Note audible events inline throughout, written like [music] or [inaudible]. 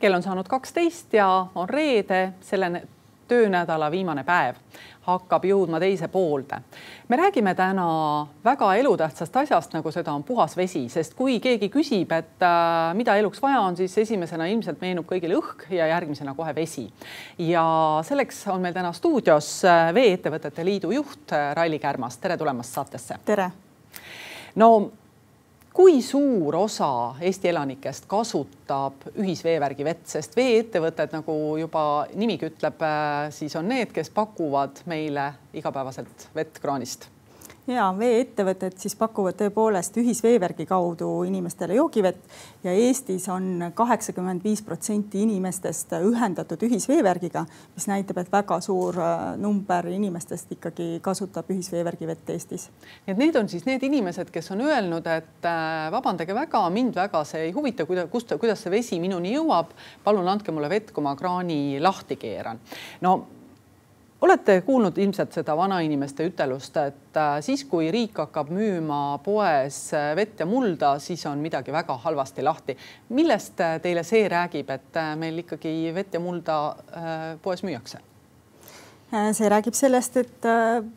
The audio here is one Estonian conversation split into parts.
kell on saanud kaksteist ja on reede, selle töönädala viimane päev hakkab jõudma teise poolde. me räägime täna väga elutähtsast asjast, nagu seda on puhas vesi, sest kui keegi küsib, et äh, mida eluks vaja on, siis esimesena ilmselt meenub kõigile õhk ja järgmisena kohe vesi. ja selleks on meil täna stuudios äh, Vee-ettevõtete Liidu juht äh, Raili Kärmas, tere tulemast saatesse. tere. no kui suur osa Eesti elanikest kasutab ühisveevärgi vett, sest vee-ettevõtted, nagu juba nimigi ütleb, äh, siis on need, kes pakuvad meile igapäevaselt vett kraanist ja vee-ettevõtted siis pakuvad tõepoolest ühisveevärgi kaudu inimestele joogivett ja Eestis on kaheksakümmend viis protsenti inimestest ühendatud ühisveevärgiga, mis näitab, et väga suur äh, number inimestest ikkagi kasutab ühisveevärgi vett Eestis. nii et need on siis need inimesed, kes on öelnud, et äh, vabandage väga, mind väga see ei huvita, kust, kuidas see vesi minuni jõuab. palun andke mulle vett, kui ma kraani lahti keeran. no olete kuulnud ilmselt seda vanainimeste ütelust, et äh, siis, kui riik hakkab müüma poes äh, vett ja mulda, siis on midagi väga halvasti lahti. millest äh, teile see räägib, et meil ikkagi vett ja mulda poes müüakse? see räägib sellest, et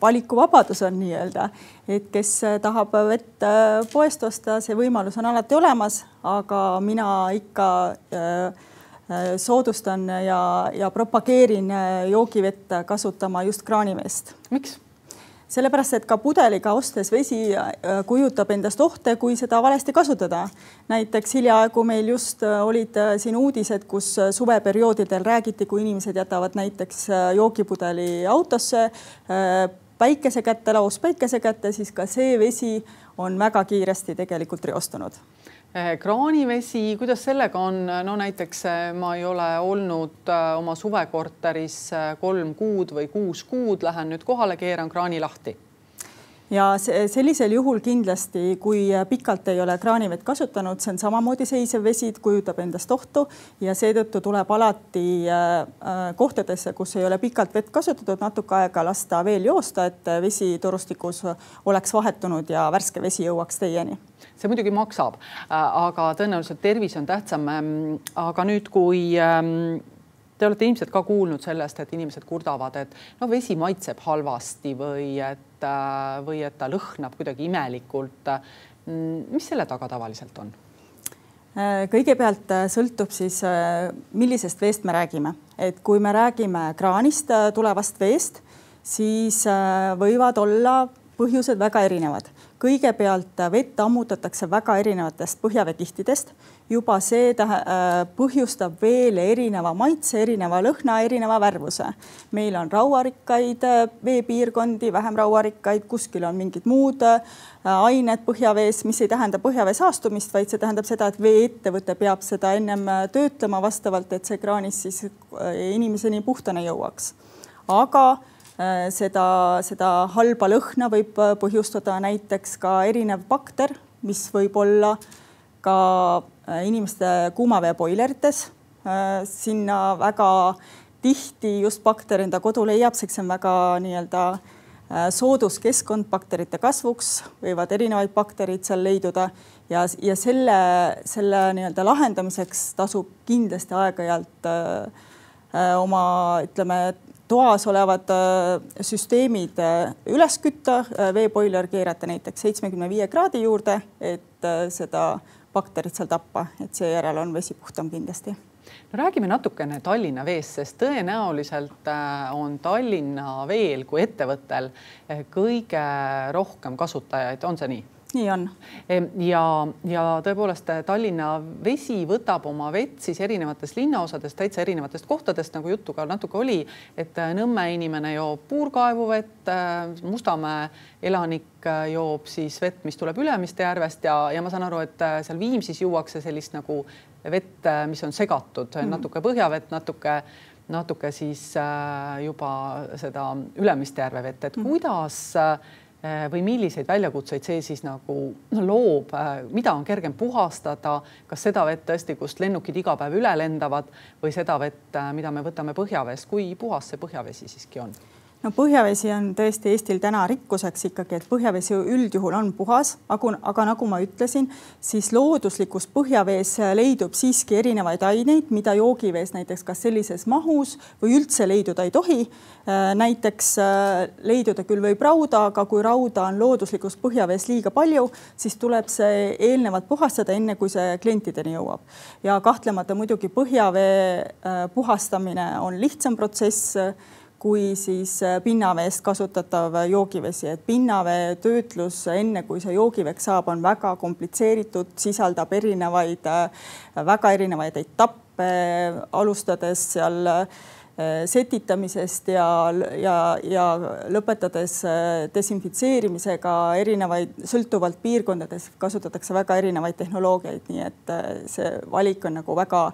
valikuvabadus on nii-öelda, et kes tahab vett poest osta, see võimalus on alati olemas, aga mina ikka äh, soodustan ja, ja propageerin äh, joogivett kasutama just kraaniveest. miks? sellepärast, et ka pudeliga ostes vesi äh, kujutab endast ohte, kui seda valesti kasutada. näiteks hiljaaegu meil just olid siin uudised, kus suveperioodidel räägiti, kui inimesed jätavad näiteks joogipudeli autosse, päikese kätte, laos päikese kätte, siis ka see vesi on väga kiiresti tegelikult reostunud kraanivesi, kuidas sellega on, no näiteks eh, ma ei ole olnud eh, oma suvekorteris kolm kuud või kuus kuud, lähen nüüd kohale, keeran kraani lahti ja sellisel juhul kindlasti, kui pikalt ei ole kraanivett kasutanud, see on samamoodi seisev vesi, kujutab endast ohtu ja seetõttu tuleb alati äh, äh, kohtadesse, kus ei ole pikalt vett kasutatud, natuke aega lasta veel joosta, et vesi torustikus oleks vahetunud ja värske vesi jõuaks teieni see muidugi maksab, äh, aga tõenäoliselt tervis on tähtsam. Ähm, aga nüüd, kui ähm, Te olete ilmselt ka kuulnud sellest, et inimesed kurdavad, et no vesi maitseb halvasti või et, äh, või et ta lõhnab kuidagi imelikult. Mm, mis selle taga tavaliselt on? Äh, kõigepealt äh, sõltub siis, millisest veest me räägime, et kui me räägime kraanist tulevast veest, siis võivad olla põhjused väga erinevad kõigepealt vett ammutatakse väga erinevatest põhjaveekihtidest. Juba see äh, põhjustab veel erineva maitse, erineva lõhna, erineva värvuse. meil on rauarikkaid äh, veepiirkondi, vähem rauarikkaid, kuskil on mingid muud äh, ained põhjavees, mis ei tähenda põhjavee saastumist, vaid see tähendab seda, et veeettevõte peab seda ennem töötlema vastavalt, et see kraanis siis inimeseni puhtana jõuaks. aga Äh, seda, seda halba lõhna võib äh, põhjustada näiteks ka erinev bakter, mis võib olla ka äh, inimeste kuumaveepoilerites. sinna väga tihti just bakter enda kodu leiab, sest see on väga nii-öelda soodus keskkond bakterite kasvuks, võivad erinevaid bakterid seal leiduda ja, ja selle, selle nii-öelda lahendamiseks tasub kindlasti aeg-ajalt oma ütleme, toas olevad äh, süsteemid äh, üles kütta, äh, veepoiler keerata näiteks seitsmekümne viie kraadi juurde, et seda bakterit seal tappa, et seejärel on vesi puhtam kindlasti no räägime natukene Tallinna veest, sest tõenäoliselt on Tallinna Veel kui ettevõttel kõige rohkem kasutajaid, on see nii? Nii on. ja, ja tõepoolest Tallinna Vesi võtab oma vett siis erinevatest linnaosadest, täitsa erinevatest kohtadest, nagu juttu ka natuke oli, et Nõmme inimene joob puurkaevuvett, Mustamäe elanik joob siis vett, mis tuleb Ülemiste järvest ja, ja ma saan aru, et seal Viimsis juuakse sellist nagu vett, mis on segatud mm. natuke põhjavett, natuke natuke siis juba seda Ülemiste järve vett, et mm. kuidas mm Äh, või milliseid väljakutseid see siis nagu loob, äh, mida on kergem puhastada, kas seda vett tõesti, kust lennukid iga päev üle lendavad või seda vett, äh, mida me võtame põhjaveest, kui puhas see põhjavesi siiski on? No põhjavesi on tõesti Eestil täna rikkuseks ikkagi, et põhjavesi üldjuhul on puhas, aga, aga nagu ma ütlesin, siis looduslikus põhjavees leidub siiski erinevaid aineid, mida joogivees näiteks kas sellises mahus või üldse leiduda ei tohi. Äh, näiteks äh, leiduda küll võib rauda, aga kui rauda on looduslikus põhjavees liiga palju, siis tuleb see eelnevalt puhastada, enne kui see klientideni jõuab. ja kahtlemata muidugi põhjavee äh, puhastamine on lihtsam protsess kui siis äh, pinnaveest kasutatav joogivesi, et pinnavee töötlus, enne kui see joogiveks saab, on väga komplitseeritud, sisaldab erinevaid, äh, väga erinevaid etappe, alustades seal äh, setitamisest ja, ja, ja lõpetades desinfitseerimisega erinevaid, sõltuvalt piirkondades kasutatakse väga erinevaid tehnoloogiaid, nii et see valik on nagu väga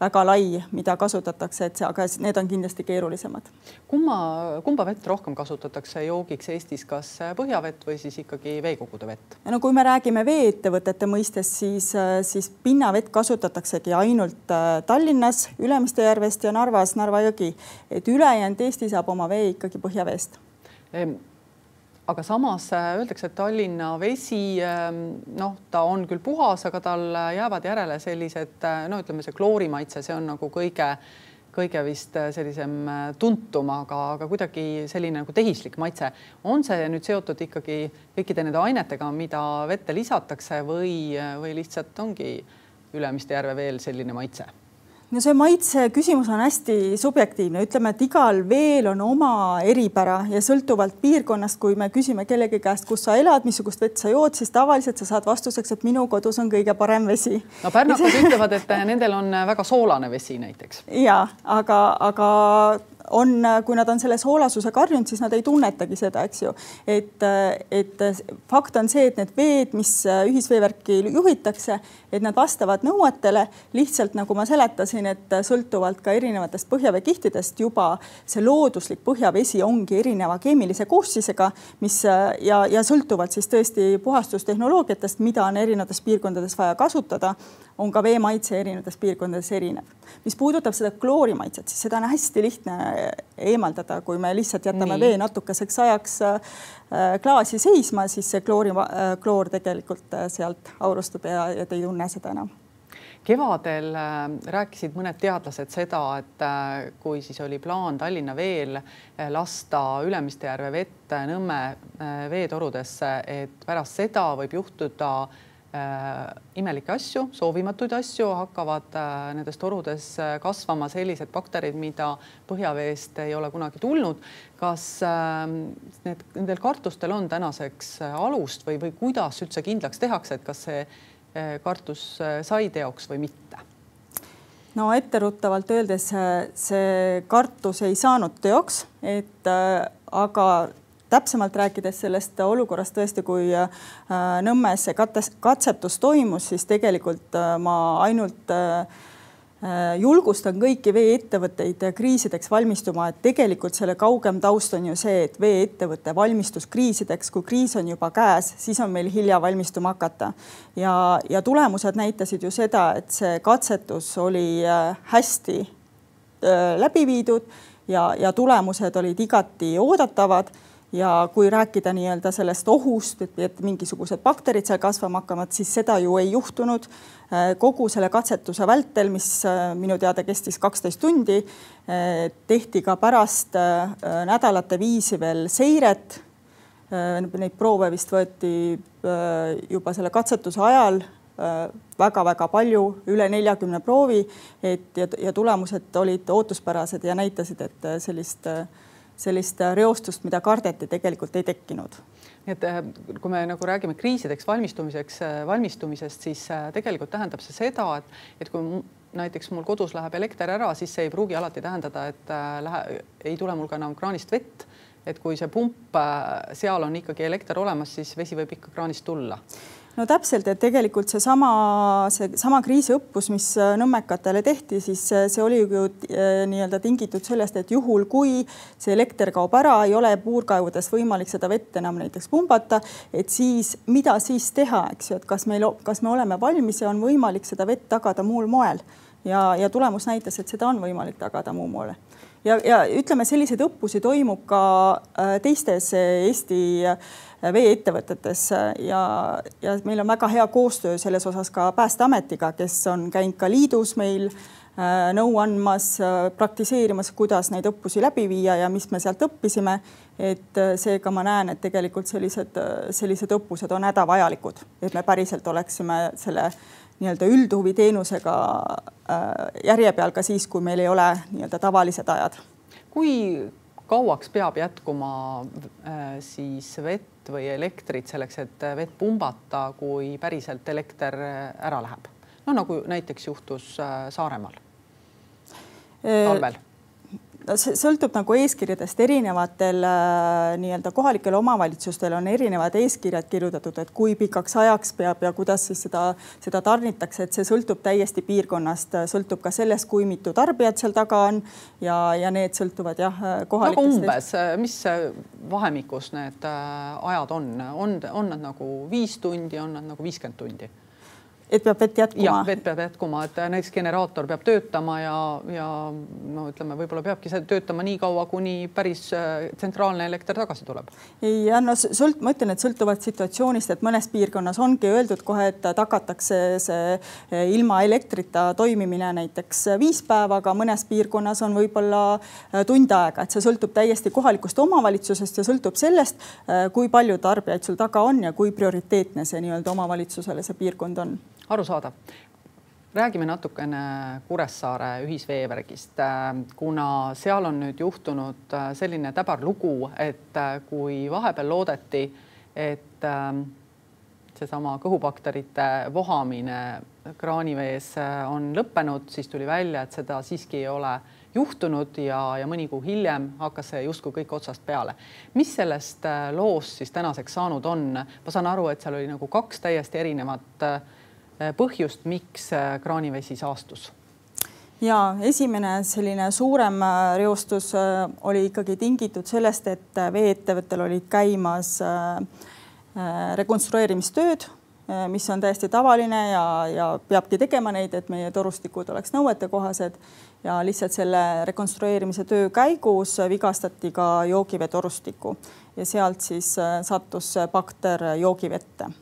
väga lai, mida kasutatakse, et see, aga need on kindlasti keerulisemad. kumma, kumba vett rohkem kasutatakse joogiks Eestis, kas põhjavett või siis ikkagi veekogude vett? no kui me räägime vee-ettevõtete mõistes, siis, siis pinnavett kasutataksegi ainult äh, Tallinnas, Ülemiste järvest ja Narvas, Narva jõgi, et ülejäänud Eesti saab oma vee ikkagi põhjaveest aga samas äh, öeldakse, et Tallinna vesi ähm, noh, ta on küll puhas, aga tal jäävad järele sellised äh, no ütleme, see kloorimaitse, see on nagu kõige, kõige vist äh, sellisem tuntum, aga, aga kuidagi selline nagu tehislik maitse. on see nüüd seotud ikkagi kõikide nende ainetega, mida vette lisatakse või, või lihtsalt ongi Ülemiste järve veel selline maitse? No see maitse küsimus on hästi subjektiivne, ütleme, et igal veel on oma eripära ja sõltuvalt piirkonnast, kui me küsime kellegi käest, kus sa elad, missugust vett sa jood, siis tavaliselt sa saad vastuseks, et minu kodus on kõige parem vesi. no pärnakad see... [laughs] ütlevad, et nendel on väga soolane vesi näiteks. ja aga, aga on, kui nad on selle soolasuse karjunud, siis nad ei tunnetagi seda, eks ju. et, et fakt on see, et need veed, mis ühisveevärki juhitakse, et nad vastavad nõuetele, lihtsalt nagu ma seletasin, et sõltuvalt ka erinevatest põhjaveekihtidest juba see looduslik põhjavesi ongi erineva keemilise koostisega, mis ja, ja sõltuvalt siis tõesti puhastustehnoloogiatest, mida on erinevates piirkondades vaja kasutada, on ka vee maitse erinevates piirkondades erinev. mis puudutab seda kloorimaitset, siis seda on hästi lihtne eemaldada, kui me lihtsalt jätame Nii. vee natukeseks ajaks äh, klaasi seisma, siis see kloori, äh, kloor tegelikult äh, sealt aurustub ja, ja te ei tunne seda enam kevadel rääkisid mõned teadlased seda, et kui siis oli plaan Tallinna veel lasta Ülemiste järve vett Nõmme veetorudesse, et pärast seda võib juhtuda Äh, imelikke asju, soovimatuid asju, hakkavad äh, nendes torudes äh, kasvama sellised bakterid, mida põhjaveest ei ole kunagi tulnud. kas need, nendel kartustel on tänaseks alust või, või kuidas üldse kindlaks tehakse, et kas see kartus sai teoks või mitte? no etteruttavalt öeldes see kartus ei saanud teoks, et aga täpsemalt rääkides sellest olukorrast tõesti, kui äh, Nõmmes see kates, katsetus toimus, siis tegelikult äh, ma ainult äh, julgustan kõiki veeettevõtteid kriisideks valmistuma, et tegelikult selle kaugem taust on ju see, et veeettevõte valmistus kriisideks, kui kriis on juba käes, siis on meil hilja valmistuma hakata. ja, ja tulemused näitasid ju seda, et see katsetus oli hästi läbi viidud ja, ja tulemused olid igati oodatavad ja kui rääkida nii-öelda sellest ohust, et, mingisugused bakterid seal kasvama hakkavad, siis seda ju ei juhtunud. Äh, kogu selle katsetuse vältel, mis äh, minu teada kestis kaksteist tundi, äh, tehti ka pärast nädalate viisi veel seiret. Neid proove vist võeti juba selle katsetuse ajal väga-väga palju, üle neljakümne proovi, et ja, ja tulemused olid ootuspärased ja näitasid, et sellist äh, sellist reostust, mida kardeti, tegelikult ei tekkinud nii et äh, kui me nagu räägime kriisideks valmistumiseks, äh, valmistumisest, siis äh, tegelikult tähendab see seda, et, et kui näiteks mul kodus läheb elekter ära, siis see ei pruugi alati tähendada, et lähe, ei tule mul ka enam kraanist vett. et kui see pump, seal on ikkagi elekter olemas, siis vesi võib ikka kraanist tulla no täpselt, et tegelikult seesama, seesama kriisiõppus, mis äh, nõmmekatele tehti, siis äh, see oli ju äh, nii-öelda tingitud sellest, et juhul kui see elekter kaob ära, ei ole puurkaevudes võimalik seda vett enam näiteks pumbata, et siis mida siis teha, eks ju, et kas meil, kas me oleme valmis ja on võimalik seda vett tagada muul moel. Ja, ja tulemus näitas, et seda on võimalik tagada muul moel ja, ja ütleme, selliseid õppusi toimub ka teistes Eesti veeettevõtetes ja, ja meil on väga hea koostöö selles osas ka Päästeametiga, kes on käinud ka liidus meil Äh, nõu andmas, äh, praktiseerimas, kuidas neid õppusi läbi viia ja mis me sealt õppisime. et äh, seega ma näen, et tegelikult sellised, sellised õppused on hädavajalikud, et me päriselt oleksime selle nii-öelda üldhuviteenusega järje peal ka siis, kui meil ei ole nii-öelda tavalised ajad. kui kauaks peab jätkuma siis vett või elektrit selleks, et vett pumbata, kui päriselt elekter ära läheb? no nagu näiteks juhtus Saaremaal talvel? No see sõltub nagu eeskirjadest, erinevatel äh, nii-öelda kohalikel omavalitsustel on erinevad eeskirjad kirjutatud, et kui pikaks ajaks peab ja kuidas siis seda, seda tarnitakse, et see sõltub täiesti piirkonnast, sõltub ka sellest, kui mitu tarbijat seal taga on ja, ja need sõltuvad jah nagu umbes, mis vahemikus need äh, ajad on, on, on nad nagu viis tundi, on nad nagu viiskümmend tundi? Et peab vett jätkuma? jah, vett peab jätkuma, et näiteks generaator peab töötama ja, ja no ütleme, võib-olla peabki see töötama nii kaua, kuni päris äh, tsentraalne elekter tagasi tuleb. ja no sõlt-, ma ütlen, et sõltuvalt situatsioonist, et mõnes piirkonnas ongi öeldud kohe, et tagatakse see äh, ilma elektrita toimimine näiteks viis päeva, aga mõnes piirkonnas on võib-olla äh, tund aega, et see sõltub täiesti kohalikust omavalitsusest ja sõltub sellest, kui palju tarbijaid sul taga on ja kui prioriteetne see nii-öelda omavalitsusele see piirkond on arusaadav. räägime natukene Kuressaare ühisveevärgist, kuna seal on nüüd juhtunud äh, selline täbar lugu, et äh, kui vahepeal loodeti, et ähm, seesama kõhubakterite vohamine kraanivees äh, on lõppenud, siis tuli välja, et seda siiski ei ole juhtunud ja, ja mõni kuu hiljem hakkas see justkui kõik otsast peale. mis sellest loost siis tänaseks saanud on? ma saan aru, et seal oli nagu kaks täiesti erinevat äh, Äh, põhjust, miks äh, kraanivesi saastus? ja esimene selline suurem äh, reostus oli ikkagi tingitud sellest, et vee-ettevõttel olid käimas rekonstrueerimistööd, mis on täiesti tavaline ja, ja peabki tegema neid, et meie torustikud oleks nõuetekohased ja lihtsalt selle rekonstrueerimise töö käigus vigastati ka joogiveetorustikku ja sealt siis sattus bakter joogivette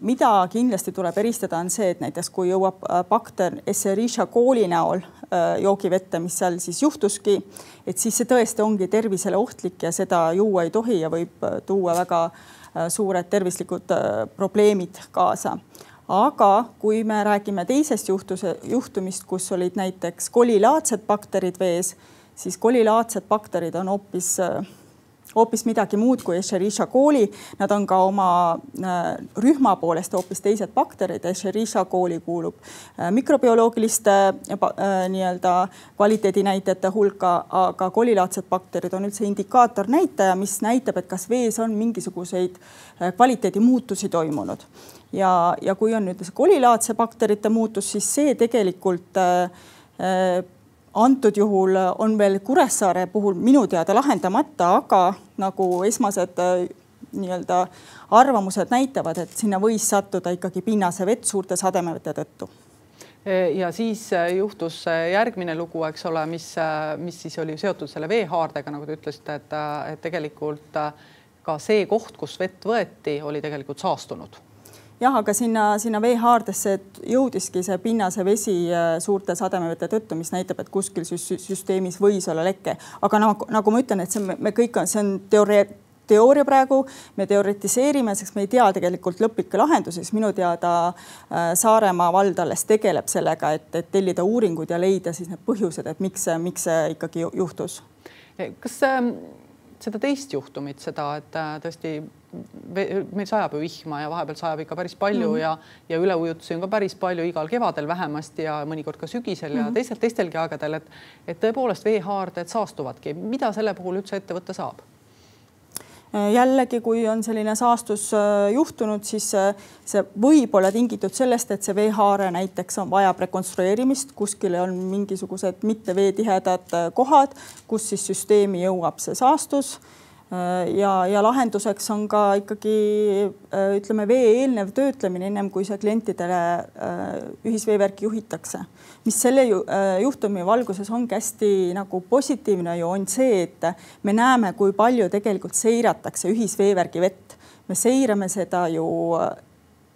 mida kindlasti tuleb eristada, on see, et näiteks kui jõuab äh, bakter Escherichia kooli näol äh, joogivette, mis seal siis juhtuski, et siis see tõesti ongi tervisele ohtlik ja seda juua ei tohi ja võib äh, tuua väga suured tervislikud probleemid kaasa. aga kui me räägime teisest juhtuse, juhtumist, kus olid näiteks kolilaadsed bakterid vees, siis kolilaadsed bakterid on hoopis hoopis midagi muud kui Escherichia coli. Nad on ka oma äh, rühma poolest hoopis teised bakterid. Escherichia coli kuulub äh, mikrobioloogiliste äh, nii-öelda kvaliteedinäitajate hulka, aga kolilaadsed bakterid on üldse indikaatornäitaja, mis näitab, et kas vees on mingisuguseid kvaliteedimuutusi toimunud ja, ja kui on nüüd see kolilaadse bakterite muutus, siis see tegelikult äh, antud juhul on veel Kuressaare puhul minu teada lahendamata, aga nagu esmased äh, nii-öelda arvamused näitavad, et sinna võis sattuda ikkagi pinnase vett suurte sademevete tõttu. Ja siis äh, juhtus järgmine lugu, eks ole, mis, äh, mis siis oli seotud selle veehaardega, nagu te ütlesite, et, et tegelikult ka see koht, kus vett võeti, oli tegelikult saastunud jah, aga sinna, sinna veehaardesse jõudiski see pinnase vesi äh, suurte sademevete tõttu, mis näitab, et kuskil süsteemis võis olla leke. aga nagu, nagu ma ütlen, et see me kõik on, see on teooria teooria praegu, me teoritiseerime, sest me ei tea tegelikult lõplikke lahendusi, siis minu teada äh, Saaremaa vald alles tegeleb sellega, et, et tellida uuringud ja leida siis need põhjused, et miks see, miks see ikkagi juhtus. kas ähm, seda teist juhtumit, seda, et äh, tõesti meil sajab ju vihma ja vahepeal sajab ikka päris palju mm -hmm. ja, ja üleujutusi on ka päris palju igal kevadel vähemasti ja mõnikord ka sügisel mm -hmm. ja mhm. teistel teistelgi aegadel, et, et tõepoolest veehaarded saastuvadki. mida selle puhul üldse ette võtta saab? jällegi, kui on selline saastus äh, juhtunud, siis äh, see võib olla tingitud sellest, et see veehaare näiteks on, vajab rekonstrueerimist, kuskil on mingisugused mitte veetihedad äh, kohad, kus siis süsteemi jõuab see saastus ja, ja lahenduseks on ka ikkagi ütleme, vee eelnev töötlemine, ennem kui see klientidele ühisveevärki juhitakse. mis selle juhtumi valguses ongi hästi nagu positiivne ju on see, et me näeme, kui palju tegelikult seiratakse ühisveevärgi vett. me seirame seda ju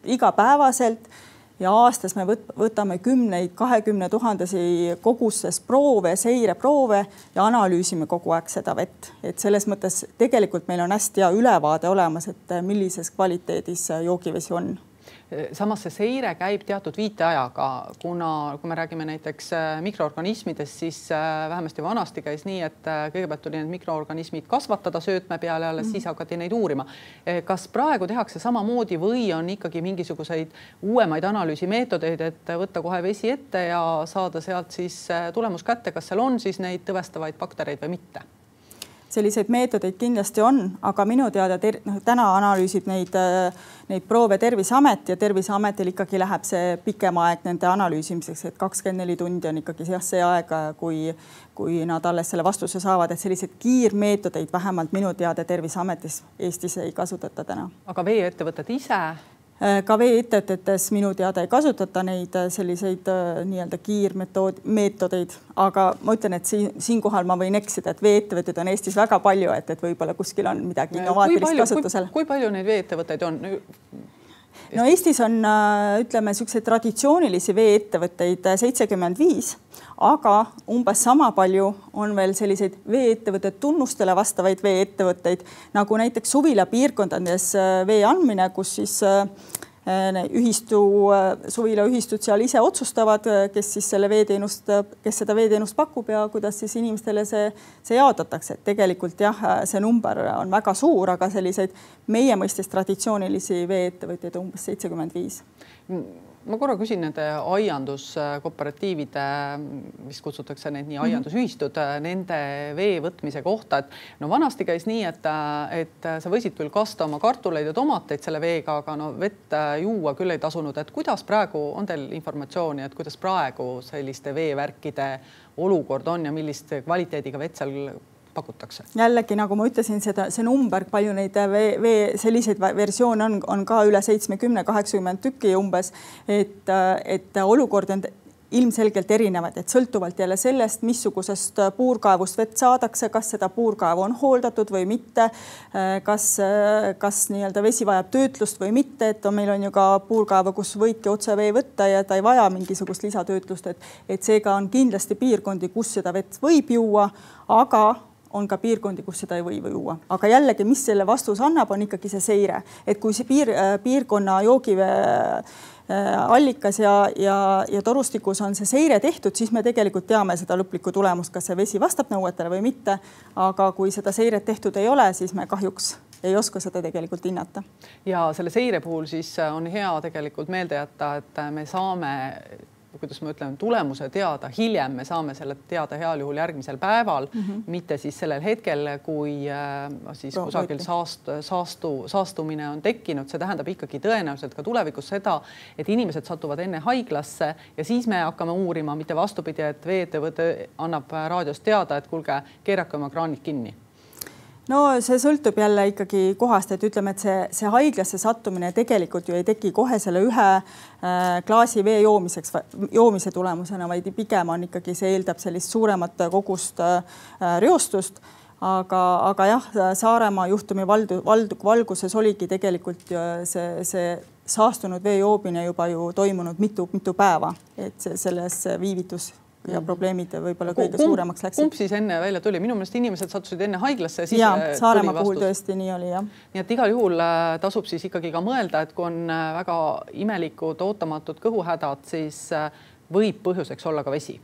igapäevaselt ja aastas me võtame kümneid, kahekümne tuhandesi kogustes proove, seireproove ja analüüsime kogu aeg seda vett. et selles mõttes tegelikult meil on hästi hea ülevaade olemas, et millises kvaliteedis joogivesi on samas see seire käib teatud viiteajaga, kuna kui me räägime näiteks äh, mikroorganismidest, siis äh, vähemasti vanasti käis nii, et äh, kõigepealt tuli need mikroorganismid kasvatada söötme peale, alles mm -hmm. siis hakati neid uurima. kas praegu tehakse samamoodi või on ikkagi mingisuguseid uuemaid analüüsimeetodeid, et võtta kohe vesi ette ja saada sealt siis tulemus kätte, kas seal on siis neid tõvestavaid baktereid või mitte? Selliseid meetodeid kindlasti on, aga minu teada noh, täna analüüsib neid, neid proove Terviseamet ja Terviseametil ikkagi läheb see pikem aeg nende analüüsimiseks, et kakskümmend neli tundi on ikkagi jah, see aeg, kui, kui nad alles selle vastuse saavad, et selliseid kiirmeetodeid vähemalt minu teada Terviseametis Eestis ei kasutata täna. aga veeettevõtted ise ka vee-ettevõtetes minu teada ei kasutata neid äh, selliseid äh, nii-öelda kiirmetood, meetodeid, aga ma ütlen, et siin siinkohal ma võin eksida, et vee-ettevõtteid on Eestis väga palju, et, et võib-olla kuskil on midagi innovaatilist kasutusel. kui palju neid vee-ettevõtteid on? No Eestis. On, ütleme niisuguseid traditsioonilisi vee-ettevõtteid seitsekümmend viis, aga umbes sama palju on veel selliseid vee-ettevõtte tunnustele vastavaid vee-ettevõtteid nagu näiteks suvila piirkondades vee andmine, kus siis Äh, ühistu, äh, suvilaühistud seal ise otsustavad, äh, kes siis selle veeteenust, kes seda veeteenust pakub ja kuidas siis inimestele see, see jaotatakse, et tegelikult jah, see number on väga suur, aga selliseid meie mõistes traditsioonilisi veeettevõtjaid umbes seitsekümmend viis ma korra küsin nende aianduskooperatiivide, vist kutsutakse neid nii mhm. aiandusühistud, nende vee võtmise kohta, et no vanasti käis nii, et, et sa võisid küll kasta oma kartuleid ja tomateid selle veega, aga no vett juua küll ei tasunud, et kuidas praegu on teil informatsiooni, et kuidas praegu selliste veevärkide olukord on ja millist kvaliteediga vett seal pakutakse? jällegi, nagu ma ütlesin, seda, see number, palju neid vee, vee selliseid versioone on, on ka üle seitsmekümne, kaheksakümmend tükki umbes. et, et olukord on ilmselgelt erinevad, et sõltuvalt jälle sellest, missugusest puurkaevust vett saadakse, kas seda puurkaevu on hooldatud või mitte. kas, kas nii-öelda vesi vajab töötlust või mitte, et on, meil on ju ka puurkaevu, kus võidki otse vee võtta ja ta ei vaja mingisugust lisatöötlust, et, et seega on kindlasti piirkondi, kus seda vett võib juua, aga on ka piirkondi, kus seda ei või juua, aga jällegi, mis selle vastuse annab, on ikkagi see seire, et kui see piir, äh, piirkonna joogivee äh, allikas ja, ja, ja torustikus on see seire tehtud, siis me tegelikult teame seda lõplikku tulemust, kas see vesi vastab nõuetele või mitte. aga kui seda seiret tehtud ei ole, siis me kahjuks ei oska seda tegelikult hinnata. ja selle seire puhul siis on hea tegelikult meelde jätta, et me saame kuidas ma ütlen, tulemuse teada hiljem, me saame selle teada heal juhul järgmisel päeval mm, -hmm. mitte siis sellel hetkel, kui äh, siis Pro kusagil saast, saastu, saastumine on tekkinud, see tähendab ikkagi tõenäoliselt ka tulevikus seda, et inimesed satuvad enne haiglasse ja siis me hakkame uurima, mitte vastupidi, et veeettevõte annab raadiost teada, et kuulge, keerake oma kraanid kinni no see sõltub jälle ikkagi kohast, et ütleme, et see, see haiglasse sattumine tegelikult ju ei teki kohe selle ühe äh, klaasi vee joomiseks, joomise tulemusena, vaid pigem on ikkagi, see eeldab sellist suuremat kogust äh, reostust. Aga, aga jah, Saaremaa juhtumi valdu, valdu, valguses oligi tegelikult see, see saastunud vee joomine juba ju toimunud mitu-mitu päeva, et selles viivitus ja mm. probleemid võib-olla kõige kumb, suuremaks läksid. kumb siis enne välja tuli, minu meelest inimesed sattusid enne haiglasse. ja äh, Saaremaa puhul tõesti nii oli jah. nii et igal juhul äh, tasub siis ikkagi ka mõelda, et kui on äh, väga imelikud ootamatud kõhuhädad, siis võib põhjuseks olla ka vesi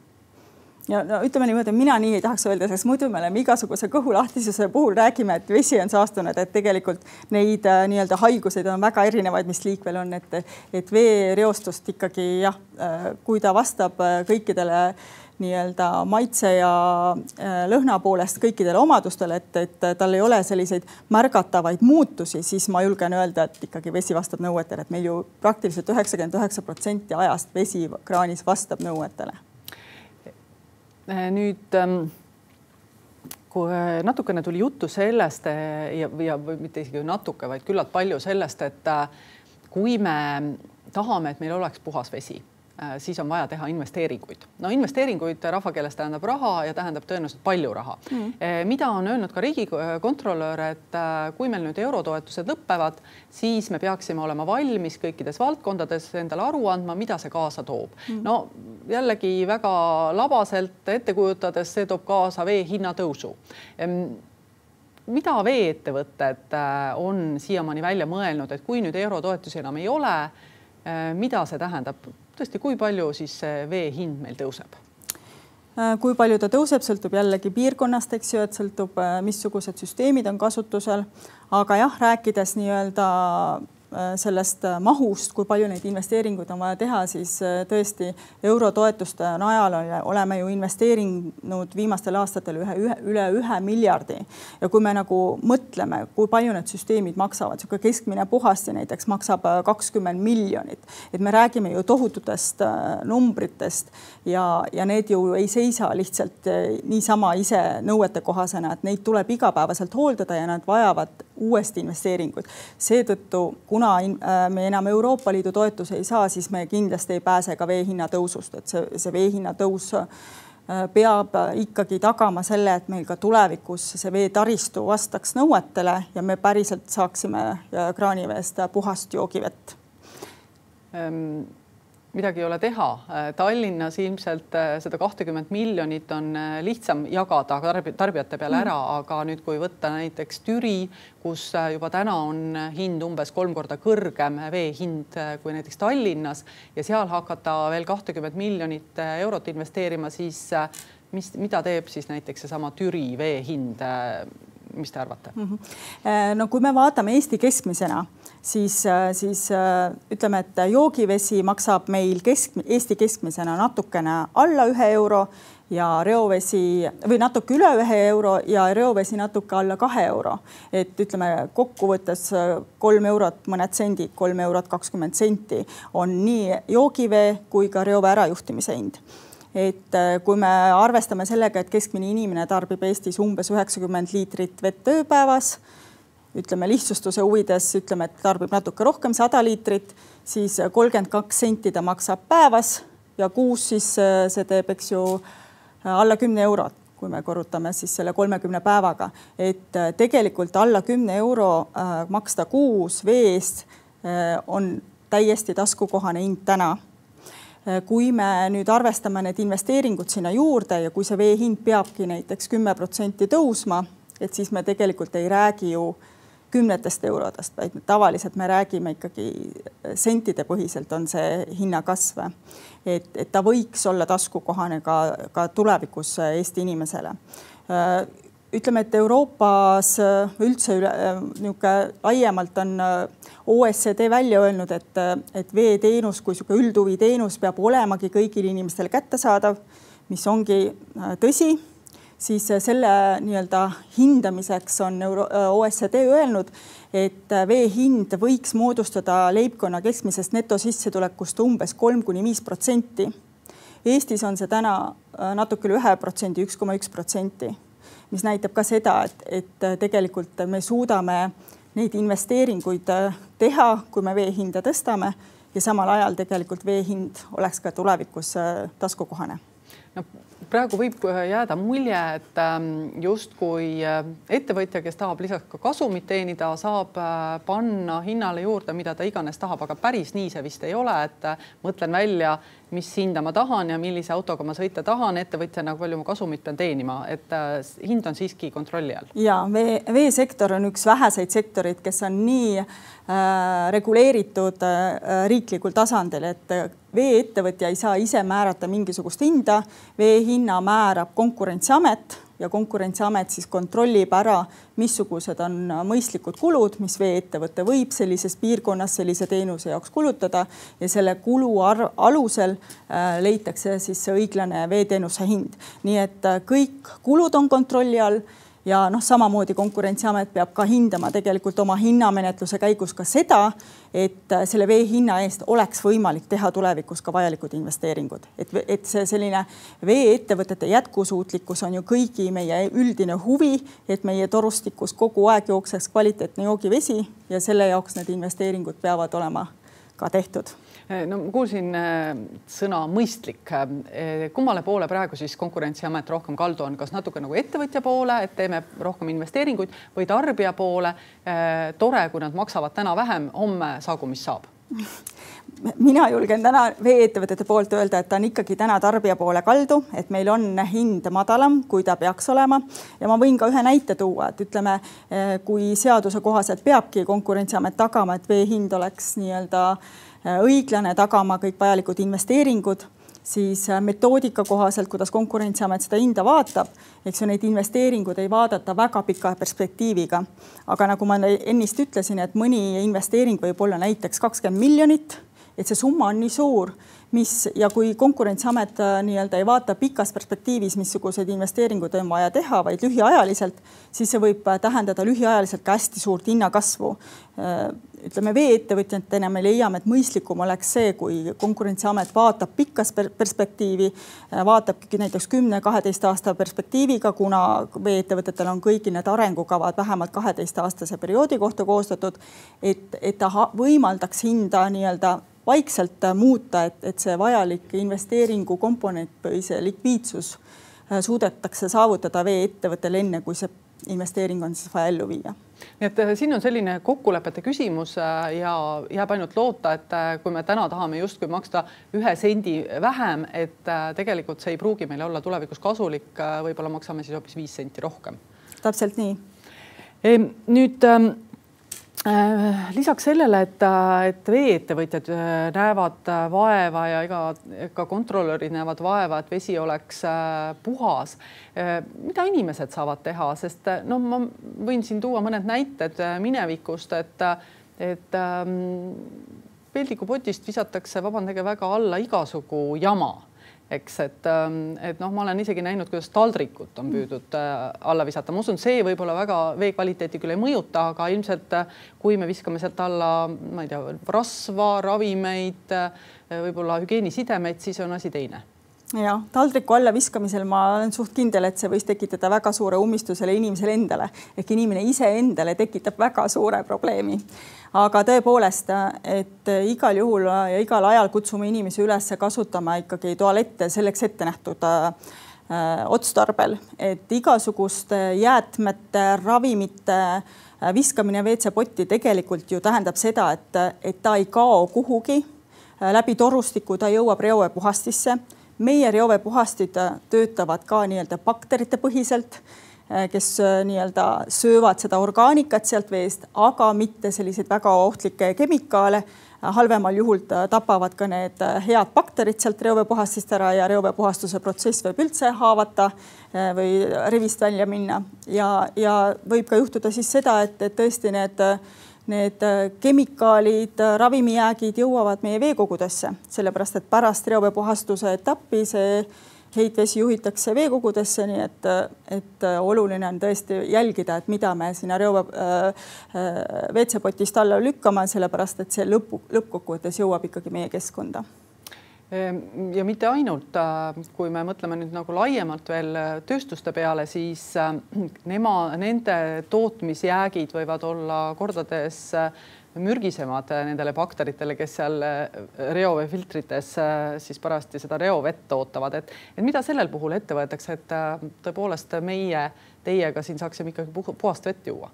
ja no ütleme niimoodi, mina nii ei tahaks öelda, sest muidu me oleme igasuguse kõhulahtisuse puhul räägime, et vesi on saastunud, et tegelikult neid äh, nii-öelda haiguseid on väga erinevaid, mis liikvel on, et, et veereostust ikkagi jah äh,, kui ta vastab äh, kõikidele nii-öelda maitse ja äh, lõhna poolest kõikidele omadustele, et, et tal ei ole selliseid märgatavaid muutusi, siis ma julgen öelda, et ikkagi vesi vastab nõuetele, et meil ju praktiliselt üheksakümmend üheksa protsenti ajast vesi kraanis vastab nõuetele. Äh, nüüd ähm, kui natukene tuli juttu sellest ja, ja või mitte isegi natuke, vaid küllalt palju sellest, et kui me tahame, et meil oleks puhas vesi Äh, siis on vaja teha investeeringuid. no investeeringuid rahvakeeles tähendab raha ja tähendab tõenäoliselt palju raha. Mm.. mida on öelnud ka riigikontrolör, et äh, kui meil nüüd eurotoetused lõpevad, siis me peaksime olema valmis kõikides valdkondades endale aru andma, mida see kaasa toob. Mm.. no jällegi väga labaselt ette kujutades, see toob kaasa vee hinna tõusu mida veeettevõtted on siiamaani välja mõelnud, et kui nüüd eurotoetusi enam ei ole, mida see tähendab tõesti, kui palju siis vee hind meil tõuseb? Äh, kui palju ta tõuseb, sõltub jällegi piirkonnast, eks ju, et sõltub, äh, missugused süsteemid on kasutusel. aga jah, rääkides nii-öelda sellest äh, mahust, kui palju neid investeeringuid on vaja teha, siis äh, tõesti eurotoetuste najal oleme ju investeerinud viimastel aastatel ühe, ühe, üle ühe miljardi. ja kui me nagu mõtleme, kui palju need süsteemid maksavad, niisugune keskmine puhasti näiteks maksab kakskümmend miljonit, et me räägime ju tohututest numbritest ja, ja need ju ei seisa lihtsalt niisama ise nõuetekohasena, et neid tuleb igapäevaselt hooldada ja nad vajavad uuesti investeeringuid. seetõttu kuna äh, me enam Euroopa Liidu toetusi ei saa, siis me kindlasti ei pääse ka vee hinna tõusust, et see, see vee hinna tõus äh, peab ikkagi tagama selle, et meil ka tulevikus see veetaristu vastaks nõuetele ja me päriselt saaksime äh, kraaniveest puhast joogivett ähm midagi ei ole teha. Tallinnas ilmselt äh, seda kahtekümmet miljonit on äh, lihtsam jagada tarbijate peale ära, mm. aga nüüd, kui võtta näiteks Türi, kus äh, juba täna on hind umbes kolm korda kõrgem vee hind kui näiteks Tallinnas ja seal hakata veel kahtekümmet miljonit eurot investeerima, siis mis, mida teeb siis näiteks seesama Türi vee hind? Mis te arvate mm? -hmm. no kui me vaatame Eesti keskmisena siis, äh, siis äh, ütleme, et joogivesi maksab meil kesk, Eesti keskmisena natukene alla ühe euro ja reovesi või natuke üle ühe euro ja reovesi natuke alla kahe euro. et ütleme kokkuvõttes kolm eurot, mõned sendid, kolm eurot kakskümmend senti on nii joogivee kui ka reovee ärajuhtimise hind et kui me arvestame sellega, et keskmine inimene tarbib Eestis umbes üheksakümmend liitrit vett ööpäevas ütleme lihtsustuse huvides ütleme, et tarbib natuke rohkem, sada liitrit, siis kolmkümmend kaks senti ta maksab päevas ja kuus siis äh, see teeb, eks ju, äh, alla kümne eurot, kui me korrutame siis selle kolmekümne päevaga, et äh, tegelikult alla kümne euro maksta kuus vee eest on täiesti taskukohane hind täna kui me nüüd arvestame need investeeringud sinna juurde ja kui see vee hind peabki näiteks kümme protsenti tõusma, et siis me tegelikult ei räägi ju äh, kümnetest eurodest, vaid tavaliselt me räägime ikkagi sentide põhiselt on see hinnakasv. et, et ta võiks olla taskukohane ka, ka tulevikus Eesti inimesele ütleme, et Euroopas üldse üle niisugune laiemalt on OECD välja öelnud, et, et veeteenus kui niisugune üldhuviteenus peab olemagi kõigile inimestele kättesaadav, mis ongi tõsi siis äh, selle nii-öelda hindamiseks on Euro äh, OECD öelnud, et äh, vee hind võiks moodustada leibkonna keskmisest netosissetulekust umbes kolm kuni viis protsenti. Eestis on see täna natuke üle ühe protsendi, üks koma üks protsenti, mis näitab ka seda, et, et tegelikult me suudame neid investeeringuid teha, kui me vee hinda tõstame ja samal ajal tegelikult vee hind oleks ka tulevikus taskukohane. No praegu võib jääda mulje, et ähm, justkui äh, ettevõtja, kes tahab lisaks ka kasumit teenida, saab äh, panna hinnale juurde, mida ta iganes tahab, aga päris nii see vist ei ole, et äh, mõtlen välja, mis hinda ma tahan ja millise autoga ma sõita tahan ettevõtjana, palju ma kasumit pean teenima, et hind on siiski kontrolli all. ja vee, veesektor on üks väheseid sektoreid, kes on nii äh, reguleeritud äh, riiklikul tasandil, et veeettevõtja ei saa ise määrata mingisugust hinda, vee hinna määrab Konkurentsiamet ja Konkurentsiamet siis kontrollib ära, missugused on mõistlikud kulud, mis veeettevõte võib sellises piirkonnas sellise teenuse jaoks kulutada ja selle kulu alusel äh, leitakse siis see õiglane veeteenuse hind. nii et äh, kõik kulud on kontrolli all ja noh, samamoodi Konkurentsiamet peab ka hindama tegelikult oma hinnamenetluse käigus ka seda, et selle vee hinna eest oleks võimalik teha tulevikus ka vajalikud investeeringud, et, et see selline vee-ettevõtete jätkusuutlikkus on ju kõigi meie üldine huvi, et meie torustikus kogu aeg jookseks kvaliteetne joogivesi ja selle jaoks need investeeringud peavad olema ka tehtud. Eh, no ma kuulsin eh, sõna mõistlik. Eh, kummale poole praegu siis Konkurentsiamet rohkem kaldu on, kas natuke nagu ettevõtja poole, et teeme rohkem investeeringuid või tarbija poole? tore, kui nad maksavad täna vähem, homme saagu, mis saab [laughs] mina julgen täna vee-ettevõtete poolt öelda, et ta on ikkagi täna tarbija poole kaldu, et meil on hind madalam, kui ta peaks olema ja ma võin ka ühe näite tuua, et ütleme, kui seaduse kohaselt peabki Konkurentsiamet tagama, et vee hind oleks nii-öelda äh, Äh, õiglane, tagama kõik vajalikud investeeringud, siis äh, metoodika kohaselt, kuidas Konkurentsiamet seda hinda vaatab, eks ju, neid investeeringuid ei vaadata väga pika perspektiiviga. aga nagu ma ennist ütlesin, et mõni investeering võib olla näiteks kakskümmend miljonit, et see summa on nii suur mis ja kui Konkurentsiamet äh, nii-öelda ei vaata pikas perspektiivis, missuguseid investeeringuid on vaja teha, vaid lühiajaliselt, siis see võib tähendada lühiajaliselt ka hästi suurt hinnakasvu ütleme vee-ettevõtjatena me leiame, et mõistlikum oleks see, kui Konkurentsiamet vaatab pikas perspektiivi, äh, vaatabki näiteks kümne-kaheteist aasta perspektiiviga, kuna vee-ettevõtetel on kõigil need arengukavad vähemalt kaheteistaastase perioodi kohta koostatud. et, et ta võimaldaks hinda nii-öelda vaikselt muuta, et, et see vajalik investeeringu komponent või see likviidsus äh, suudetakse saavutada vee-ettevõttel enne, kui see investeering on siis vaja ellu viia nii et äh, siin on selline kokkulepete küsimus äh, ja jääb ainult loota, et äh, kui me täna tahame justkui maksta ühe sendi vähem, et tegelikult see ei pruugi meile olla tulevikus kasulik, võib-olla maksame siis hoopis viis senti rohkem. täpselt nii. nüüd ähm, Äh, lisaks sellele, et, et vee-ettevõtjad äh, näevad äh, vaeva ja ega ka kontrolörid näevad vaeva, et vesi oleks puhas. mida inimesed saavad teha, sest no ma võin siin tuua mõned näited minevikust, et, et ähm, peldikupotist visatakse, vabandage väga, alla igasugu jama eks, et, ähm, et noh, ma olen isegi näinud, kuidas taldrikut on püüdnud äh, alla visata, ma usun, see võib-olla väga vee kvaliteeti küll ei mõjuta, aga ilmselt äh, kui me viskame sealt alla, ma ei tea, rasva, ravimeid, äh, võib-olla hügieenisidemeid, siis on asi teine jah, taldriku alla viskamisel ma olen suht kindel, et see võis tekitada väga suure ummistuse inimesele endale ehk inimene iseendale tekitab väga suure probleemi aga tõepoolest, et igal juhul ja igal ajal kutsume inimesi üles kasutama ikkagi tualette selleks ette nähtud äh, otstarbel, et igasuguste jäätmete, ravimite äh, viskamine WC-potti tegelikult ju tähendab seda, et, et ta ei kao kuhugi. Äh, läbi torustiku ta jõuab reoveepuhastisse. Meie reoveepuhastid töötavad ka nii-öelda bakterite põhiselt Äh, kes äh, nii-öelda söövad seda orgaanikat sealt veest, aga mitte selliseid väga ohtlikke kemikaale. Äh, halvemal juhul tapavad ka need head bakterid sealt reoveepuhastist ära ja reoveepuhastuse protsess võib üldse haavata või rivist välja minna ja, ja võib ka juhtuda siis seda, et, et tõesti need need kemikaalid, ravimijäägid jõuavad meie veekogudesse, sellepärast et pärast reoveepuhastuse etappi see heitvesi juhitakse veekogudesse, nii et, et oluline on tõesti jälgida, et mida me sinna reove äh, äh WC-potist alla lükkame, sellepärast et see lõpu, lõppkokkuvõttes jõuab ikkagi meie keskkonda ja mitte ainult, äh, kui me mõtleme nüüd nagu laiemalt veel tööstuste peale, siis äh, nema, nende tootmisjäägid võivad olla kordades mürgisemad nendele bakteritele, kes seal äh, reoveefiltrites äh, siis parajasti seda reovett ootavad, et, et mida sellel puhul ette võetakse, et äh, tõepoolest meie teiega siin saaksime ikkagi puhast vett juua?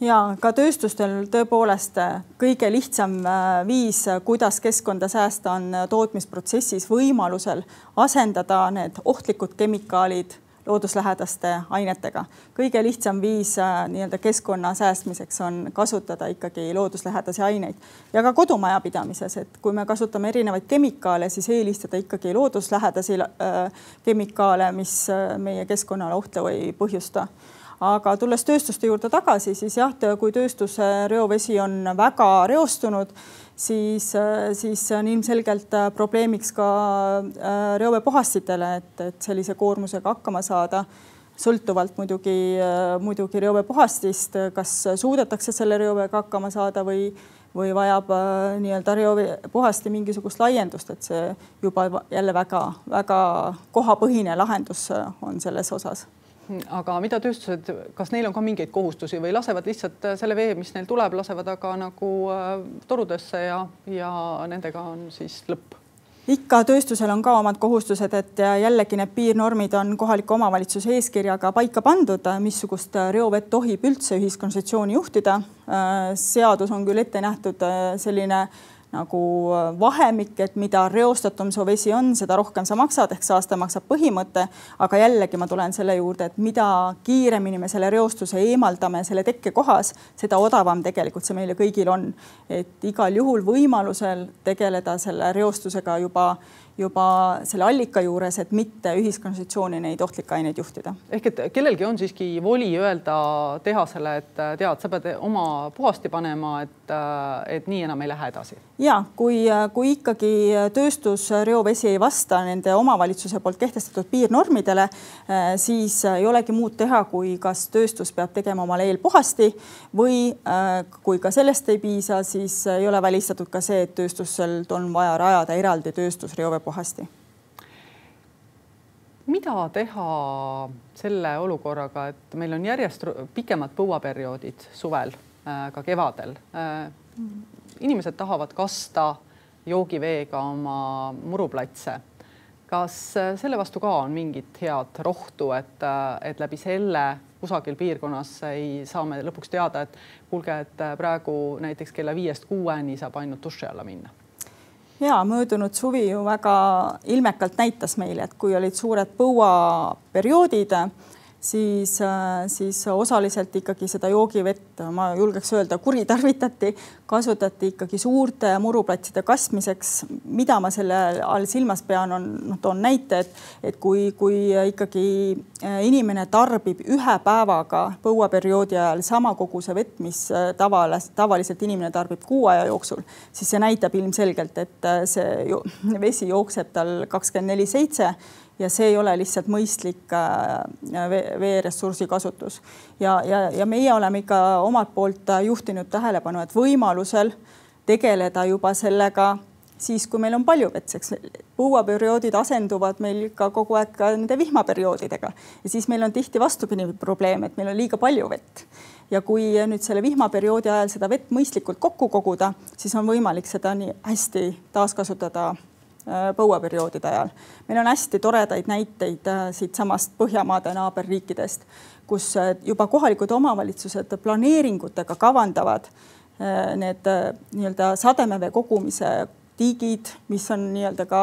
Ja ka tööstustel tõepoolest kõige lihtsam viis, kuidas keskkonda säästa, on tootmisprotsessis võimalusel asendada need ohtlikud kemikaalid looduslähedaste ainetega. kõige lihtsam viis äh, nii-öelda keskkonna säästmiseks on kasutada ikkagi looduslähedasi aineid ja ka kodumajapidamises, et kui me kasutame erinevaid kemikaale, siis eelistada ikkagi looduslähedasi äh, kemikaale, mis äh, meie keskkonnale ohtu ei põhjusta aga tulles tööstuste juurde tagasi, siis jah, kui tööstuse reovesi on väga reostunud, siis, siis see on ilmselgelt äh, probleemiks ka äh, reoveepuhastitele, et, et sellise koormusega hakkama saada. Sõltuvalt muidugi, muidugi reoveepuhastist, kas suudetakse selle reoveega hakkama saada või või vajab nii-öelda reopuhasti mingisugust laiendust, et see juba jälle väga-väga kohapõhine lahendus on selles osas aga mida tööstused, kas neil on ka mingeid kohustusi või lasevad lihtsalt selle vee, mis neil tuleb, lasevad aga nagu torudesse ja, ja nendega on siis lõpp? ikka tööstusel on ka omad kohustused, et jällegi need piirnormid on kohaliku omavalitsuse eeskirjaga paika pandud, missugust reovett tohib üldse ühiskontsessiooni juhtida. seadus on küll ette nähtud selline nagu vahemik, et mida reostatum su vesi on, seda rohkem sa maksad ehk saaste maksab põhimõte. aga jällegi ma tulen selle juurde, et mida kiiremini me selle reostuse eemaldame selle tekkekohas, seda odavam tegelikult see meile kõigil on. et igal juhul võimalusel tegeleda selle reostusega juba juba selle allika juures, et mitte ühiskonstitutsiooni neid ohtlikke aineid juhtida. ehk et kellelgi on siiski voli öelda tehasele, et tead, sa pead oma puhasti panema, et, et nii enam ei lähe edasi. ja kui, kui ikkagi tööstusreovesi ei vasta nende omavalitsuse poolt kehtestatud piirnormidele, siis ei olegi muud teha, kui kas tööstus peab tegema omale eelpuhasti või kui ka sellest ei piisa, siis ei ole välistatud ka see, et tööstusel on vaja rajada eraldi tööstusreovee puhasti. mida teha selle olukorraga, et meil on järjest pikemad põuaperioodid suvel, äh, ka kevadel. Äh, inimesed tahavad kasta joogiveega oma muruplatse. kas äh, selle vastu ka on mingit head rohtu, et, et läbi selle kusagil piirkonnas ei saa me lõpuks teada, et kuulge, et praegu näiteks kella viiest kuueni saab ainult duši alla minna ja möödunud suvi ju väga ilmekalt näitas meile, et kui olid suured põuaperioodid, siis, äh, siis osaliselt ikkagi seda joogivett, ma julgeks öelda, kuritarvitati, kasutati ikkagi suurte muruplatside kastmiseks. mida ma selle all silmas pean, on, noh, toon näite, et, et kui, kui ikkagi äh, inimene tarbib ühe päevaga põuaperioodi ajal sama koguse vett, mis äh, tavaliselt, tavaliselt inimene tarbib kuu aja jooksul, siis see näitab ilmselgelt, et see [laughs] vesi jookseb tal kakskümmend neli seitse ja see ei ole lihtsalt mõistlik äh, veeressursi kasutus. ja, ja, ja meie oleme ikka omalt poolt juhtinud tähelepanu, et võimalusel tegeleda juba sellega siis, kui meil on palju vett, eks. Põuaperioodid asenduvad meil ka kogu aeg ka nende vihmaperioodidega. Ja siis meil on tihti vastupidi probleem, et meil on liiga palju vett. Ja kui nüüd selle vihmaperioodi ajal seda vett mõistlikult kokku koguda, siis on võimalik seda nii hästi taaskasutada Äh, põuaperioodide ajal. meil on hästi toredaid näiteid äh, siitsamast Põhjamaade naaberriikidest, kus äh, juba kohalikud omavalitsused planeeringutega kavandavad need nii-öelda sademevee kogumise tiigid, mis on nii-öelda ka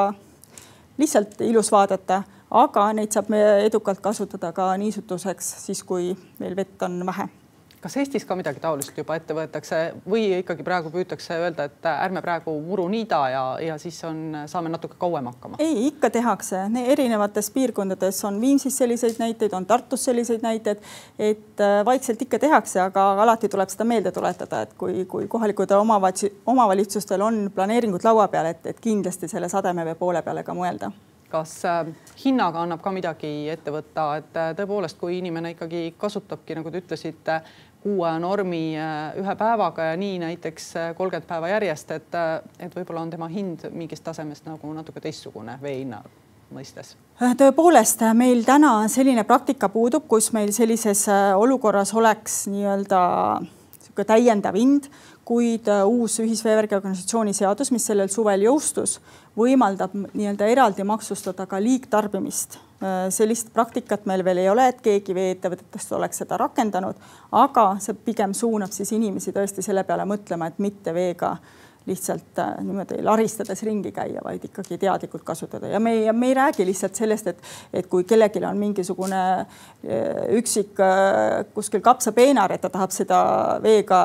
lihtsalt ilus vaadata, aga neid saab edukalt kasutada ka niisutuseks siis, kui meil vett on vähe kas Eestis ka midagi taolist juba ette võetakse või ikkagi praegu püütakse öelda, et ärme praegu muru niida ja, ja siis on, saame natuke kauem hakkama? ei, ikka tehakse, erinevates piirkondades on Viimsis selliseid näiteid, on Tartus selliseid näiteid, et äh, vaikselt ikka tehakse, aga alati tuleb seda meelde tuletada, et kui, kui kohalikud omavalitsustel on planeeringud laua peal, et, et kindlasti selle sademevee poole peale ka mõelda kas äh, hinnaga annab ka midagi ette võtta, et äh, tõepoolest, kui inimene ikkagi kasutabki, nagu te ütlesite, kuue normi äh, ühe päevaga ja nii näiteks kolmkümmend päeva järjest, et, et võib-olla on tema hind mingist tasemest nagu natuke teistsugune vee hinna mõistes? tõepoolest, meil täna selline praktika puudub, kus meil sellises olukorras oleks nii-öelda niisugune täiendav hind, kuid uus ühisveevärgi organisatsiooni seadus, mis sellel suvel jõustus, võimaldab nii-öelda eraldi maksustada ka liigtarbimist. sellist praktikat meil veel ei ole, et keegi vee-ettevõtetest oleks seda rakendanud, aga see pigem suunab siis inimesi tõesti selle peale mõtlema, et mitte veega äh, lihtsalt äh, niimoodi laristades ringi käia, vaid ikkagi teadlikult kasutada ja me ei, me ei räägi lihtsalt sellest, et, et kui kellelgi on mingisugune äh, üksik äh, kuskil kapsapeenar, et ta tahab seda veega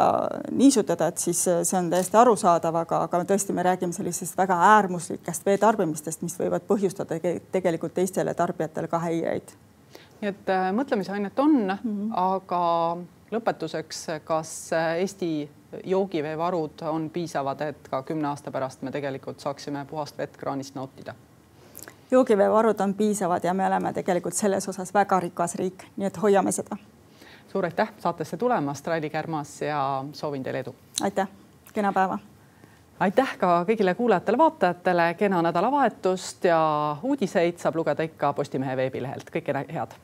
niisutada, et siis see on täiesti arusaadav, aga, aga tõesti, me räägime sellisest väga äärmuslikest veetarbimistest, mis võivad põhjustada tegelikult teistele tarbijatele ka häireid. nii et mõtlemisainet on mm, -hmm. aga lõpetuseks, kas Eesti joogiveevarud on piisavad, et ka kümne aasta pärast me tegelikult saaksime puhast vett kraanist nautida? joogiveevarud on piisavad ja me oleme tegelikult selles osas väga rikas riik, nii et hoiame seda. suur aitäh saatesse tulemast, Raili Kärmas ja soovin teile edu. aitäh, kena päeva aitäh ka kõigile kuulajatele-vaatajatele, kena nädalavahetust ja uudiseid saab lugeda ikka Postimehe veebilehelt, kõike head.